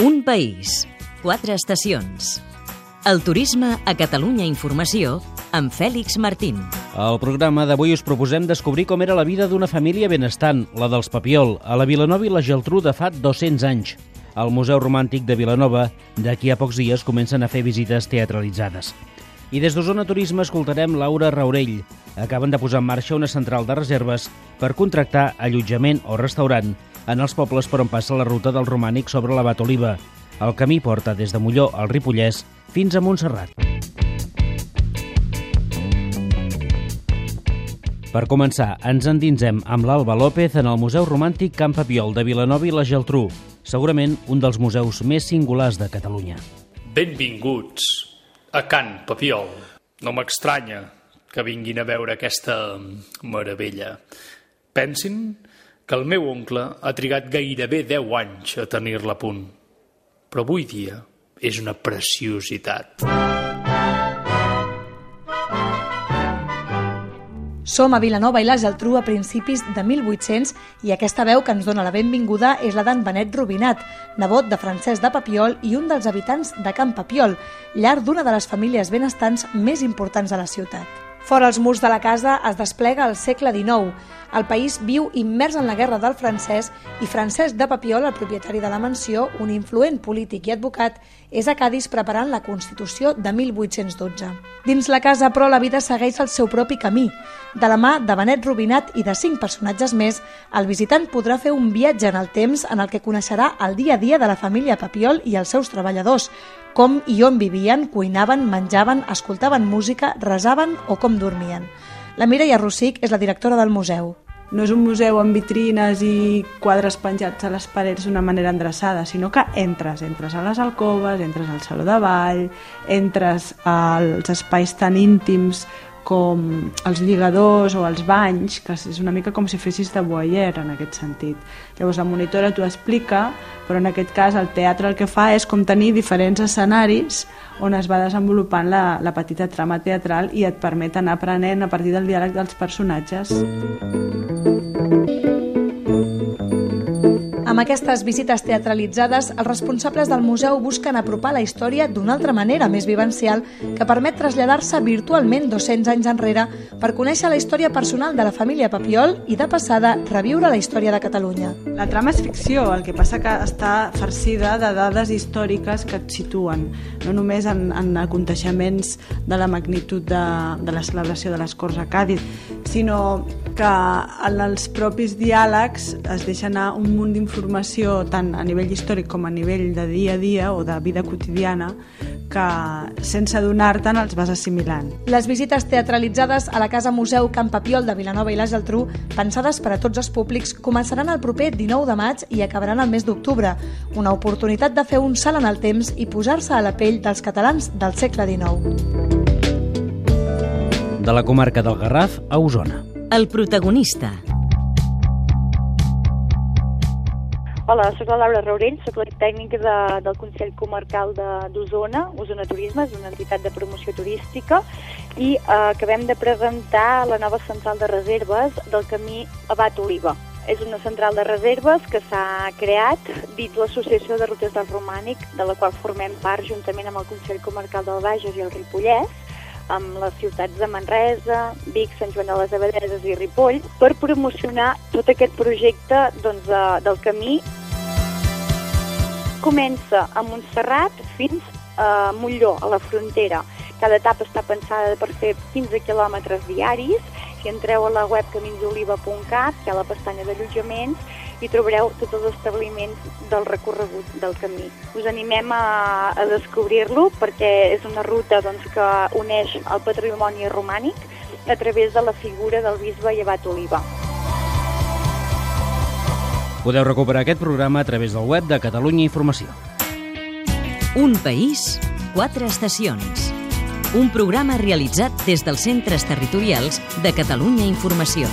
Un país, quatre estacions. El turisme a Catalunya Informació amb Fèlix Martín. Al programa d'avui us proposem descobrir com era la vida d'una família benestant, la dels Papiol, a la Vilanova i la Geltrú de fa 200 anys. Al Museu Romàntic de Vilanova, d'aquí a pocs dies comencen a fer visites teatralitzades. I des d'Osona Turisme escoltarem Laura Raurell. Acaben de posar en marxa una central de reserves per contractar allotjament o restaurant en els pobles per on passa la ruta del romànic sobre la Bat Oliva. El camí porta des de Molló al Ripollès fins a Montserrat. Per començar, ens endinsem amb l'Alba López en el Museu Romàntic Camp Papiol de Vilanova i la Geltrú, segurament un dels museus més singulars de Catalunya. Benvinguts a Can Papiol. No m'estranya que vinguin a veure aquesta meravella. Pensin que el meu oncle ha trigat gairebé 10 anys a tenir-la a punt. Però avui dia és una preciositat. Som a Vilanova i la Geltrú a principis de 1800 i aquesta veu que ens dona la benvinguda és la d'en Benet Rubinat, nebot de Francesc de Papiol i un dels habitants de Camp Papiol, llar d'una de les famílies benestants més importants de la ciutat. Fora els murs de la casa es desplega el segle XIX. El país viu immers en la guerra del francès i Francesc de Papiol, el propietari de la mansió, un influent polític i advocat, és a Cádiz preparant la Constitució de 1812. Dins la casa, però, la vida segueix el seu propi camí. De la mà de Benet Rubinat i de cinc personatges més, el visitant podrà fer un viatge en el temps en el que coneixerà el dia a dia de la família Papiol i els seus treballadors, com i on vivien, cuinaven, menjaven, escoltaven música, resaven o com dormien. La Mireia Rossic és la directora del museu. No és un museu amb vitrines i quadres penjats a les parets d'una manera endreçada, sinó que entres, entres a les alcoves, entres al saló de ball, entres als espais tan íntims com els lligadors o els banys, que és una mica com si fessis de voyeur en aquest sentit. Llavors la monitora t'ho explica, però en aquest cas el teatre el que fa és com tenir diferents escenaris on es va desenvolupant la, la petita trama teatral i et permet anar aprenent a partir del diàleg dels personatges. Amb aquestes visites teatralitzades, els responsables del museu busquen apropar la història d'una altra manera més vivencial que permet traslladar-se virtualment 200 anys enrere per conèixer la història personal de la família Papiol i, de passada, reviure la història de Catalunya. La trama és ficció, el que passa que està farcida de dades històriques que et situen, no només en, en aconteixements de la magnitud de, de la celebració de les Corts a Càdiz, sinó que en els propis diàlegs es deixa anar un munt d'informació tant a nivell històric com a nivell de dia a dia o de vida quotidiana que sense adonar-te'n els vas assimilant. Les visites teatralitzades a la Casa Museu Camp Papiol de Vilanova i la Geltrú, pensades per a tots els públics, començaran el proper 19 de maig i acabaran el mes d'octubre. Una oportunitat de fer un salt en el temps i posar-se a la pell dels catalans del segle XIX. De la comarca del Garraf a Osona. El protagonista. Hola, sóc la Laura Raurell, sóc la tècnica de, del Consell Comarcal d'Osona. Osona Turisme és una entitat de promoció turística i eh, acabem de presentar la nova central de reserves del camí Abat Oliva. És una central de reserves que s'ha creat dins l'Associació de Rutes del Romànic, de la qual formem part juntament amb el Consell Comarcal del Bages i el Ripollès, amb les ciutats de Manresa, Vic, Sant Joan de les Abadeses i Ripoll, per promocionar tot aquest projecte doncs, de, del camí comença a Montserrat fins a Molló, a la frontera. Cada etapa està pensada per fer 15 quilòmetres diaris. Si entreu a la web caminsoliva.cat, hi ha la pestanya d'allotjaments, i trobareu tots els establiments del recorregut del camí. Us animem a, a descobrir-lo perquè és una ruta doncs, que uneix el patrimoni romànic a través de la figura del bisbe Llevat Oliva. Podeu recuperar aquest programa a través del web de Catalunya Informació. Un país, quatre estacions. Un programa realitzat des dels centres territorials de Catalunya Informació.